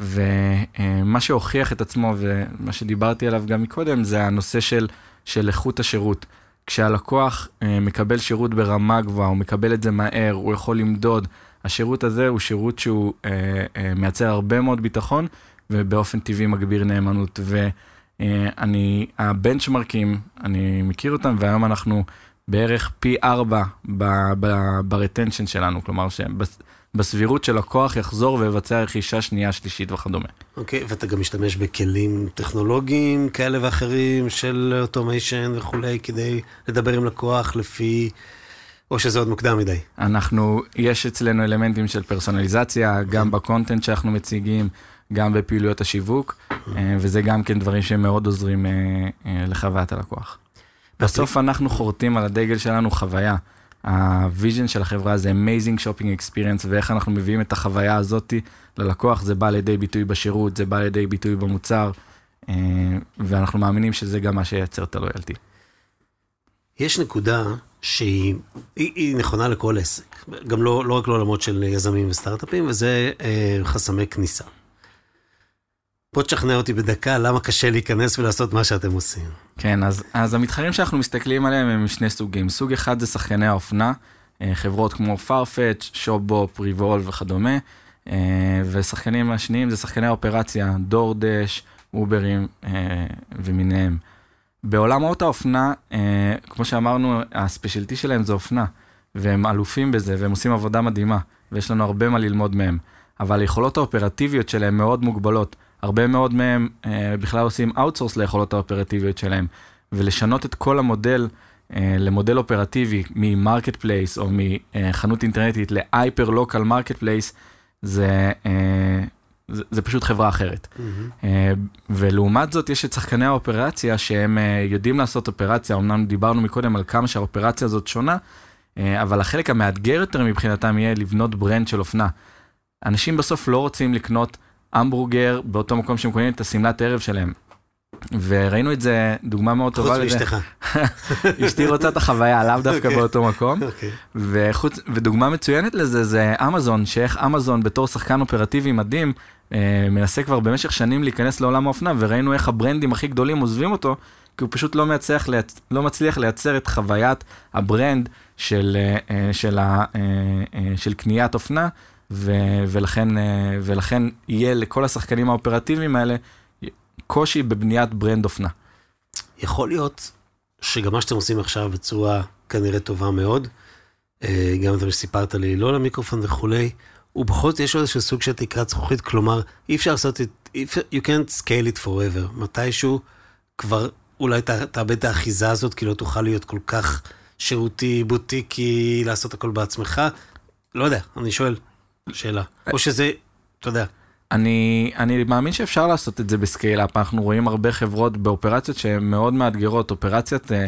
ומה שהוכיח את עצמו, ומה שדיברתי עליו גם מקודם, זה הנושא של, של איכות השירות. כשהלקוח אה, מקבל שירות ברמה גבוהה, הוא מקבל את זה מהר, הוא יכול למדוד, השירות הזה הוא שירות שהוא אה, אה, מייצר הרבה מאוד ביטחון, ובאופן טבעי מגביר נאמנות. ואני, הבנצ'מרקים, אני מכיר אותם, והיום אנחנו בערך פי ארבע ברטנשן שלנו, כלומר בסבירות שלקוח יחזור ויבצע רכישה שנייה, שלישית וכדומה. אוקיי, okay, ואתה גם משתמש בכלים טכנולוגיים כאלה ואחרים של automation וכולי, כדי לדבר עם לקוח לפי... או שזה עוד מוקדם מדי? אנחנו, יש אצלנו אלמנטים של פרסונליזציה, okay. גם ב content שאנחנו מציגים, גם בפעילויות השיווק, mm-hmm. וזה גם כן דברים שמאוד עוזרים אה, אה, לחוויית הלקוח. בסוף אנחנו חורטים על הדגל שלנו חוויה. ה vision של החברה זה amazing shopping experience, ואיך אנחנו מביאים את החוויה הזאת ללקוח, זה בא לידי ביטוי בשירות, זה בא לידי ביטוי במוצר, אה, ואנחנו מאמינים שזה גם מה שייצר את הלויאלטי. יש נקודה שהיא היא, היא נכונה לכל עסק, גם לא, לא רק לעולמות של יזמים וסטארט-אפים, וזה אה, חסמי כניסה. בוא תשכנע אותי בדקה למה קשה להיכנס ולעשות מה שאתם עושים. כן, אז, אז המתחרים שאנחנו מסתכלים עליהם הם משני סוגים. סוג אחד זה שחקני האופנה, אה, חברות כמו Farfetch, Shopbop, Revolve וכדומה, אה, ושחקנים השניים זה שחקני האופרציה, DoorDash, אוברים אה, למיניהם. בעולם האות האופנה, כמו שאמרנו, ה specialty שלהם זה אופנה, והם אלופים בזה, והם עושים עבודה מדהימה, ויש לנו הרבה מה ללמוד מהם. אבל היכולות האופרטיביות שלהם מאוד מוגבלות. הרבה מאוד מהם אה, בכלל עושים outsource ליכולות האופרטיביות שלהם, ולשנות את כל המודל אה, למודל אופרטיבי מ marketplace או מחנות אינטרנטית ל hyper local marketplace, זה, אה, זה, זה פשוט חברה אחרת. Mm-hmm. אה, ולעומת זאת יש את שחקני האופרציה שהם אה, יודעים לעשות אופרציה, אמנם דיברנו מקודם על כמה שהאופרציה הזאת שונה, אה, אבל החלק המאתגר יותר מבחינתם יהיה לבנות brand של אופנה. אנשים בסוף לא רוצים לקנות המבורגר באותו מקום שהם קונים את השמלת ערב שלהם. וראינו את זה, דוגמה מאוד טובה. חוץ מאשתך. אשתי רוצה את החוויה, לאו דווקא okay. אוקיי. באותו מקום. Okay. אוקיי. וחוץ, ודוגמה מצוינת לזה זה אמזון, שאיך אמזון בתור שחקן אופרטיבי מדהים, אה, מנסה כבר במשך שנים להיכנס לעולם האופנה, וראינו איך הברנדים הכי גדולים עוזבים אותו, כי הוא פשוט לא, מצליח, לייצ... לא מצליח לייצר את חוויית ה brand של, אה, של, ה... אה, של קניית אופנה. ו- ולכן, אה, ולכן יהיה לכל השחקנים האופרטיביים האלה קושי בבניית ברנד אופנה. יכול להיות שגם מה שאתם עושים עכשיו בצורה כנראה טובה מאוד, אה, גם את מה שסיפרת לי, לא למיקרופון וכולי, ובכל זאת יש לו איזשהו סוג של תקרת זכוכית, כלומר, אי אפשר לעשות את, you can't scale it forever. מתישהו כבר אולי תאבד את האחיזה הזאת, כי לא תוכל להיות כל כך שירותי, בוטיקי, לעשות הכל בעצמך. לא יודע, אני שואל. שאלה. או שזה, אתה יודע. אני, אני מאמין שאפשר לעשות את זה ב scale-up, אנחנו רואים הרבה חברות באופרציות שהן מאוד מאתגרות, אופרציית אה,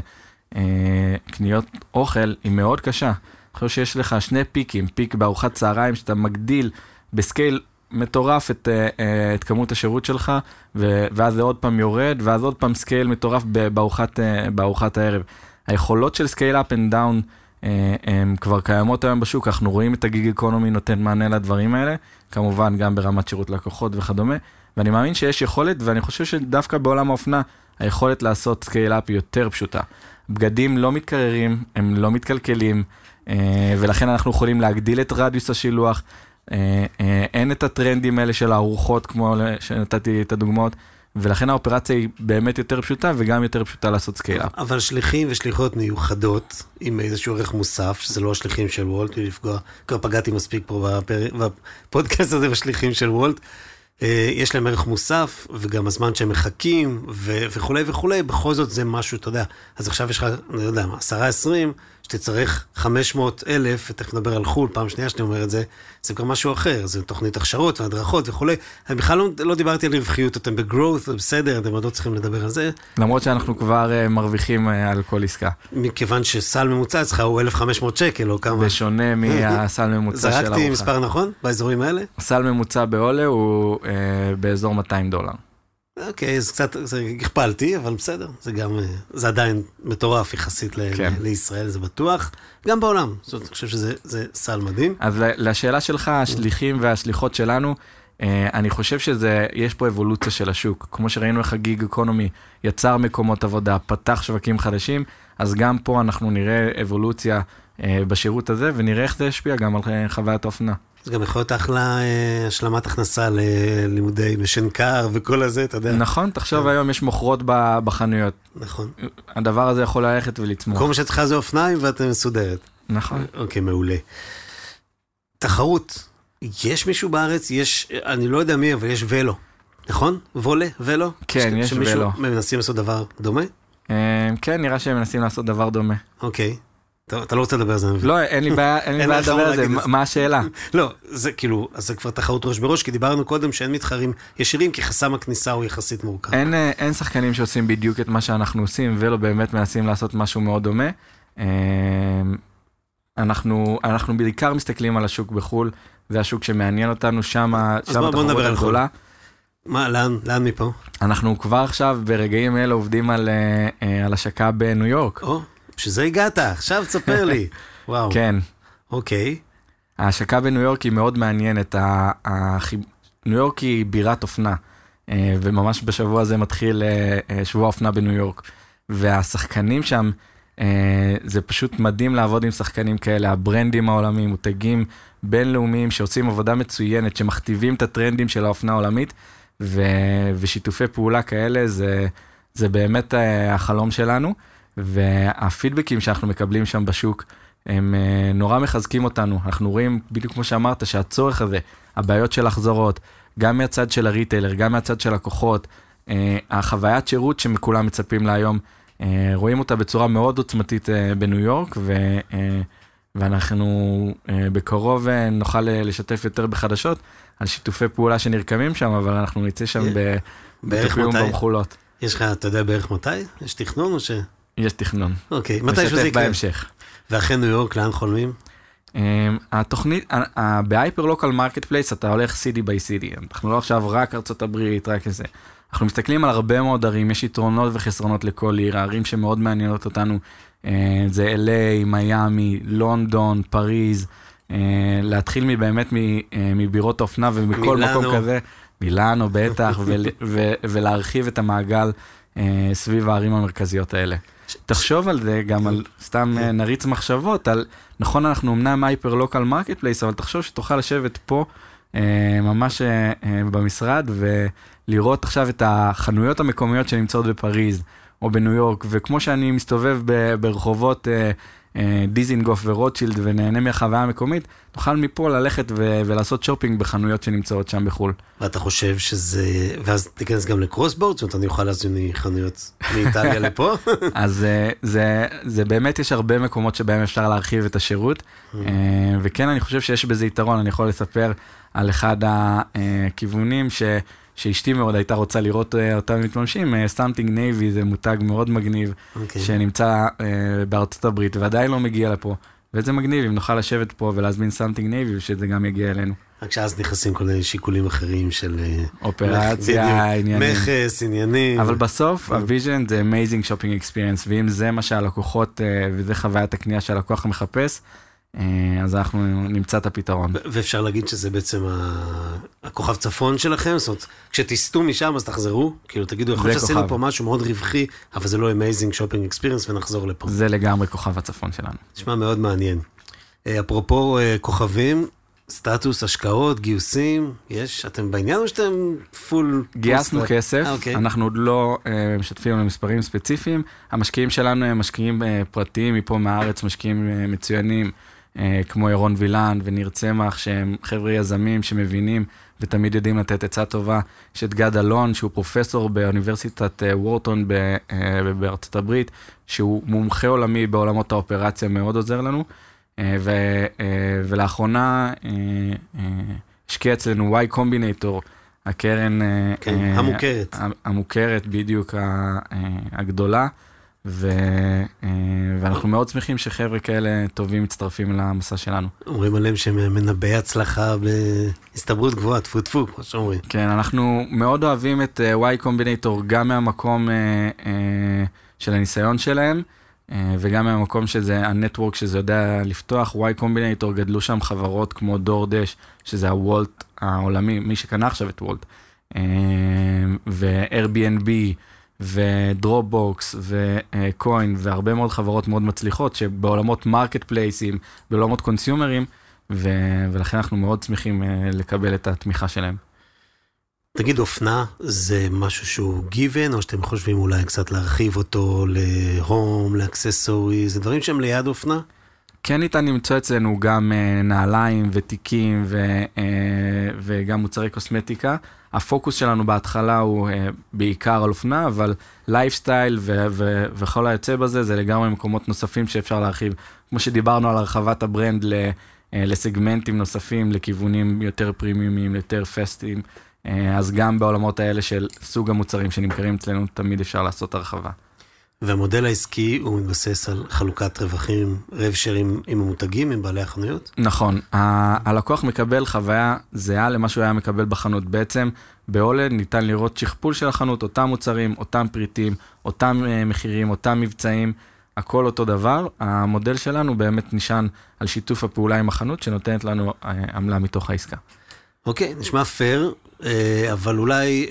אה, קניות אוכל היא מאוד קשה. אני חושב שיש לך שני פיקים, פיק בארוחת צהריים שאתה מגדיל ב scale מטורף את, אה, אה, את כמות השירות שלך, ו, ואז זה עוד פעם יורד, ואז עוד פעם scale מטורף בארוחת, אה, בארוחת הערב. היכולות של scale-up and down הן כבר קיימות היום בשוק, אנחנו רואים את ה gig economy נותן מענה לדברים האלה, כמובן גם ברמת שירות לקוחות וכדומה, ואני מאמין שיש יכולת, ואני חושב שדווקא בעולם האופנה, היכולת לעשות scale-up יותר פשוטה. בגדים לא מתקררים, הם לא מתקלקלים, אה, ולכן אנחנו יכולים להגדיל את רדיוס השילוח. אה, אין את הטרנדים האלה של הארוחות, כמו שנתתי את הדוגמאות. ולכן האופרציה היא באמת יותר פשוטה וגם יותר פשוטה לעשות סקיילה. אבל שליחים ושליחות מיוחדות עם איזשהו ערך מוסף, שזה לא השליחים של וולט, לפגוע, כבר פגעתי מספיק פה בפודקאסט הזה בשליחים של וולט, אה, יש להם ערך מוסף, וגם הזמן שהם מחכים, ו- וכולי וכולי, בכל זאת זה משהו, אתה יודע, אז עכשיו יש לך, אני לא יודע מה, עשרה עשרים, שתצטרך 500 אלף, ותכף נדבר על חו"ל, פעם שנייה שאני אומר את זה, זה כבר משהו אחר, זה תוכנית הכשרות והדרכות וכולי. אני בכלל לא, לא דיברתי על רווחיות, אתם בגרואות, זה בסדר, אתם עוד לא צריכים לדבר על זה. למרות שאנחנו כבר uh, מרוויחים uh, על כל עסקה. מכיוון שסל ממוצע אצלך הוא 1,500 שקל, או כמה. בשונה מהסל ממוצע של ארוחה. זרקתי מספר נכון באזורים האלה? סל ממוצע בעולה הוא uh, באזור 200 דולר. אוקיי, אז קצת, זה הכפלתי, אבל בסדר, זה גם, זה עדיין מטורף יחסית ל, כן. לישראל, זה בטוח, גם בעולם, זאת אומרת, אני חושב שזה סל מדהים. אז לשאלה שלך, השליחים והשליחות שלנו, אה, אני חושב שזה, יש פה אבולוציה של השוק. כמו שראינו איך הגיג אקונומי יצר מקומות עבודה, פתח שווקים חדשים, אז גם פה אנחנו נראה אבולוציה אה, בשירות הזה, ונראה איך זה ישפיע גם על אה, חוויית האופנה. זה גם יכול להיות אחלה אה, השלמת הכנסה ללימודי משנקר וכל הזה, אתה יודע. נכון, תחשוב כן. היום יש מוכרות בחנויות. נכון. הדבר הזה יכול ללכת ולצמוח. כל מה שצריכה זה אופניים ואת מסודרת. נכון. אוקיי, מעולה. תחרות, יש מישהו בארץ, יש, אני לא יודע מי, אבל יש ולו, נכון? וולה, ולו? כן, יש ולו. שמישהו מנסים לעשות דבר דומה? אה, כן, נראה שהם מנסים לעשות דבר דומה. אוקיי. אתה לא רוצה לדבר על זה, אני מבין. לא, אין לי בעיה לדבר על זה, מה השאלה? לא, זה כאילו, אז זה כבר תחרות ראש בראש, כי דיברנו קודם שאין מתחרים ישירים, כי חסם הכניסה הוא יחסית מורכב. אה, אין שחקנים שעושים בדיוק את מה שאנחנו עושים, ולא באמת מנסים לעשות משהו מאוד דומה. אה, אנחנו, אנחנו בעיקר מסתכלים על השוק בחו"ל, זה השוק שמעניין אותנו, שם התחרות הגדולה. מה, לאן, לאן מפה? אנחנו כבר עכשיו, ברגעים אלה, עובדים על, אה, על השקה בניו יורק. או, בשביל זה הגעת, עכשיו תספר לי. וואו. כן. אוקיי. ההשקה בניו יורק היא מאוד מעניינת. ניו יורק היא בירת אופנה, אה, וממש בשבוע הזה מתחיל אה, אה, שבוע אופנה בניו יורק. והשחקנים שם, זה פשוט מדהים לעבוד עם שחקנים כאלה, הברנדים העולמיים, מותגים בינלאומיים שעושים עבודה מצוינת, שמכתיבים את הטרנדים של האופנה העולמית, ו... ושיתופי פעולה כאלה זה, זה באמת החלום שלנו. והפידבקים שאנחנו מקבלים שם בשוק, הם אה, נורא מחזקים אותנו. אנחנו רואים, בדיוק כמו שאמרת, שהצורך הזה, הבעיות של החזרות, גם מהצד של הריטיילר, גם מהצד של לקוחות, אה, החוויית שירות שכולם מצפים לה היום, אה, רואים אותה בצורה מאוד עוצמתית בניו יורק, ו... ואנחנו בקרוב נוכל לשתף יותר בחדשות על שיתופי פעולה שנרקמים שם, אבל אנחנו נצא שם בתחביום במחולות. יש לך, אתה יודע בערך מתי? יש תכנון או ש... יש תכנון. אוקיי, מתי שזה יקרה? בהמשך. ואחרי ניו יורק, לאן חולמים? Um, התוכנית, ב hyper local marketplace אתה הולך city by city, אנחנו לא עכשיו רק ארצות הברית, רק איזה. אנחנו מסתכלים על הרבה מאוד ערים, יש יתרונות וחסרונות לכל עיר, הערים שמאוד מעניינות אותנו uh, זה LA, מיאמי, לונדון, פריז, uh, להתחיל מבאמת מבירות האופנה ומכל מקום כזה, מילאנו בטח, ולהרחיב את המעגל סביב הערים המרכזיות האלה. תחשוב על זה, גם על סתם אה, נריץ מחשבות, על, נכון, אנחנו אמנם hyper local marketplace, אבל תחשוב שתוכל לשבת פה, אה, ממש אה, במשרד, ולראות עכשיו את החנויות המקומיות שנמצאות בפריז, או בניו יורק, וכמו שאני מסתובב ברחובות דיזינגוף ורוטשילד ונהנה מהחוויה המקומית, נוכל מפה ללכת ו- ולעשות שופינג בחנויות שנמצאות שם בחו"ל. ואתה חושב שזה, ואז תיכנס גם ל cross-border, זאת אומרת אני אוכל להזמין מחנויות מאיטליה לפה? אז אה, זה, זה באמת, יש הרבה מקומות שבהם אפשר להרחיב את השירות, mm. אה, וכן אני חושב שיש בזה יתרון, אני יכול לספר על אחד הכיוונים ש... שאשתי מאוד הייתה רוצה לראות uh, אותם מתממשים, Something uh, Navy זה מותג מאוד מגניב, okay. אוקיי. שנמצא uh, בארצות הברית ועדיין לא מגיע לפה. וזה מגניב אם נוכל לשבת פה ולהזמין Something Navy ושזה גם יגיע אלינו. רק שאז נכנסים כל מיני שיקולים אחרים של... אה, אופרציה, עניינים. מכס, עניינים. אבל בסוף ה vision זה amazing shopping experience, ואם זה מה שהלקוחות, וזה חוויית הקנייה שהלקוח מחפש, אה, אז אנחנו נמצא את הפתרון. ואפשר להגיד שזה בעצם הכוכב צפון שלכם? זאת אומרת, כשתסטו משם אז תחזרו? כאילו תגידו, יכול להיות שעשינו פה משהו מאוד רווחי, אבל זה לא amazing shopping experience ונחזור לפה. זה לגמרי כוכב הצפון שלנו. נשמע מאוד מעניין. אה, אפרופו אה, כוכבים, סטטוס, השקעות, גיוסים, יש? אתם בעניין או שאתם פול... גייסנו כסף, 아, אוקיי. אנחנו עוד לא uh, משתפים על מספרים ספציפיים. המשקיעים שלנו הם משקיעים uh, פרטיים מפה מהארץ, משקיעים uh, מצוינים. אה, כמו ירון וילן וניר צמח, שהם חבר'ה יזמים שמבינים ותמיד יודעים לתת עצה טובה. יש את גד אלון, שהוא פרופסור באוניברסיטת אה, וורטון אה, בארצות הברית, שהוא מומחה עולמי בעולמות האופרציה, מאוד עוזר לנו. ו, ולאחרונה השקיע אצלנו Y Combinator, הקרן כן, המוכרת. המוכרת, בדיוק הגדולה. ו, אה, ואנחנו מאוד שמחים שחבר'ה כאלה טובים מצטרפים למסע שלנו. אומרים עליהם שהם מנבאי הצלחה בהסתברות גבוהה, טפו טפו, כמו שאומרים. כן, אנחנו מאוד אוהבים את אה, Y Combinator גם מהמקום אה, של הניסיון שלהם. וגם מהמקום שזה ה network שזה יודע לפתוח, Y Combinator גדלו שם חברות כמו DoorDash, שזה ה Wolt העולמי, מי שקנה עכשיו את Wolt, ו-Airbnb, ו Dropbox ו Coinbase והרבה מאוד חברות מאוד מצליחות שבעולמות מרקט פלייסים, בעולמות קונסיומרים, ו- ולכן אנחנו מאוד שמחים אה, לקבל את התמיכה שלהם. תגיד, אופנה זה משהו שהוא גיוון, או שאתם חושבים אולי קצת להרחיב אותו ל home, ל accessory, זה דברים שהם ליד אופנה? כן ניתן למצוא אצלנו גם uh, נעליים ותיקים ו, uh, וגם מוצרי קוסמטיקה. הפוקוס שלנו בהתחלה הוא uh, בעיקר על אופנה, אבל לייפסטייל וכל היוצא בזה זה לגמרי מקומות נוספים שאפשר להרחיב. כמו שדיברנו על הרחבת ה brand לסגמנטים נוספים, לכיוונים יותר פרימיומיים, יותר פסטיים, אז גם בעולמות האלה של סוג המוצרים שנמכרים אצלנו תמיד אפשר לעשות הרחבה. והמודל העסקי הוא מתבסס על חלוקת רווחים, rev share עם המותגים, עם בעלי החנויות? נכון, ה- הלקוח מקבל חוויה זהה למה שהוא היה מקבל בחנות. בעצם בהולד ניתן לראות שכפול של החנות, אותם מוצרים, אותם פריטים, אותם uh, מחירים, אותם מבצעים, הכל אותו דבר. המודל שלנו באמת נשען על שיתוף הפעולה עם החנות, שנותנת לנו uh, עמלה מתוך העסקה. אוקיי, נשמע פייר, uh, אבל אולי...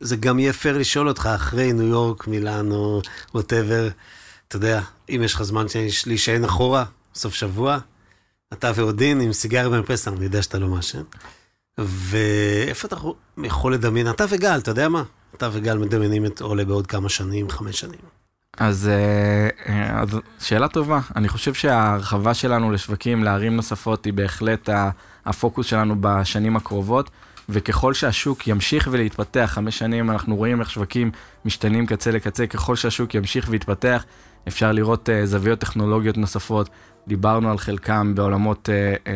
זה גם יהיה פייר לשאול אותך אחרי ניו יורק, מילאנו, whatever, אתה יודע, אם יש לך זמן להישען אחורה, סוף שבוע, אתה ועודין עם סיגריה במרפסת, אני יודע שאתה לא מעשן. ואיפה אתה יכול לדמיין, אתה וגל, אתה יודע מה? אתה וגל מדמיינים את עולה בעוד כמה שנים, חמש שנים. אז, אה, אה, שאלה טובה. אני חושב שההרחבה שלנו לשווקים, לערים נוספות, היא בהחלט הפוקוס שלנו בשנים הקרובות. וככל שהשוק ימשיך ולהתפתח, חמש שנים אנחנו רואים איך שווקים משתנים קצה לקצה, ככל שהשוק ימשיך ויתפתח, אפשר לראות uh, זוויות טכנולוגיות נוספות. דיברנו על חלקם בעולמות, uh,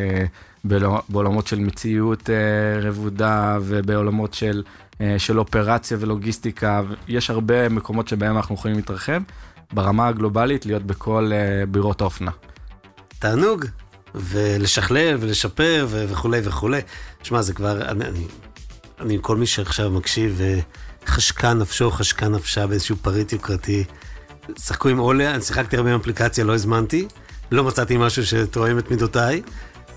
uh, בעולמות של מציאות uh, רבודה ובעולמות של, uh, של אופרציה ולוגיסטיקה. יש הרבה מקומות שבהם אנחנו יכולים להתרחב. ברמה הגלובלית, להיות בכל uh, בירות האופנה. תענוג. ולשכלל ולשפר וכולי וכולי. שמע, זה כבר, אני, אני, אני, כל מי שעכשיו מקשיב, חשקה נפשו, חשקה נפשה באיזשהו פריט יוקרתי. שחקו עם עולה, אני שיחקתי הרבה עם אפליקציה, לא הזמנתי. לא מצאתי משהו שתואם את מידותיי,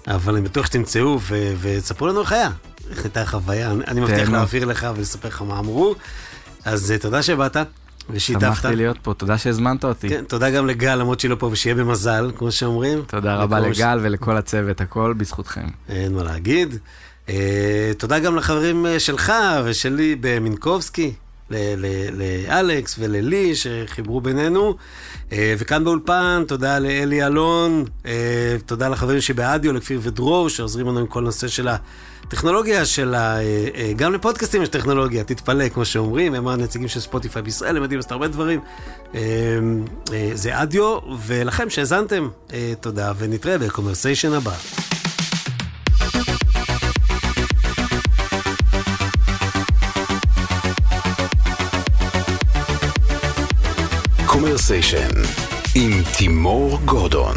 אבל אני בטוח שתמצאו ותספרו לנו איך היה. איך הייתה החוויה, אני, אני מבטיח להעביר לך ולספר לך מה אמרו. אז אה, תודה שבאת. ושיתפת. שמחתי להיות פה, תודה שהזמנת אותי. כן, תודה גם לגל, למרות שהיא לא פה, ושיהיה במזל, כמו שאומרים. תודה רבה לגל ש... ולכל הצוות, הכל בזכותכם. אין מה להגיד. Uh, תודה גם לחברים uh, שלך ושלי במינקובסקי, לאלכס וללי שחיברו בינינו. Uh, וכאן באולפן, תודה לאלי אלון, uh, תודה לחברים שבאדיו, לכפיר ודרור, שעוזרים לנו עם כל נושא של ה... טכנולוגיה של ה... אה, אה, גם לפודקאסטים יש טכנולוגיה, תתפלא, כמו שאומרים, הם הנציגים של ספוטיפיי בישראל, הם יודעים לעשות הרבה דברים. אה, זה אדיו, ולכם שהאזנתם, תודה, ונתראה בקומרסיישן הבא. קומרסיישן עם תימור גורדון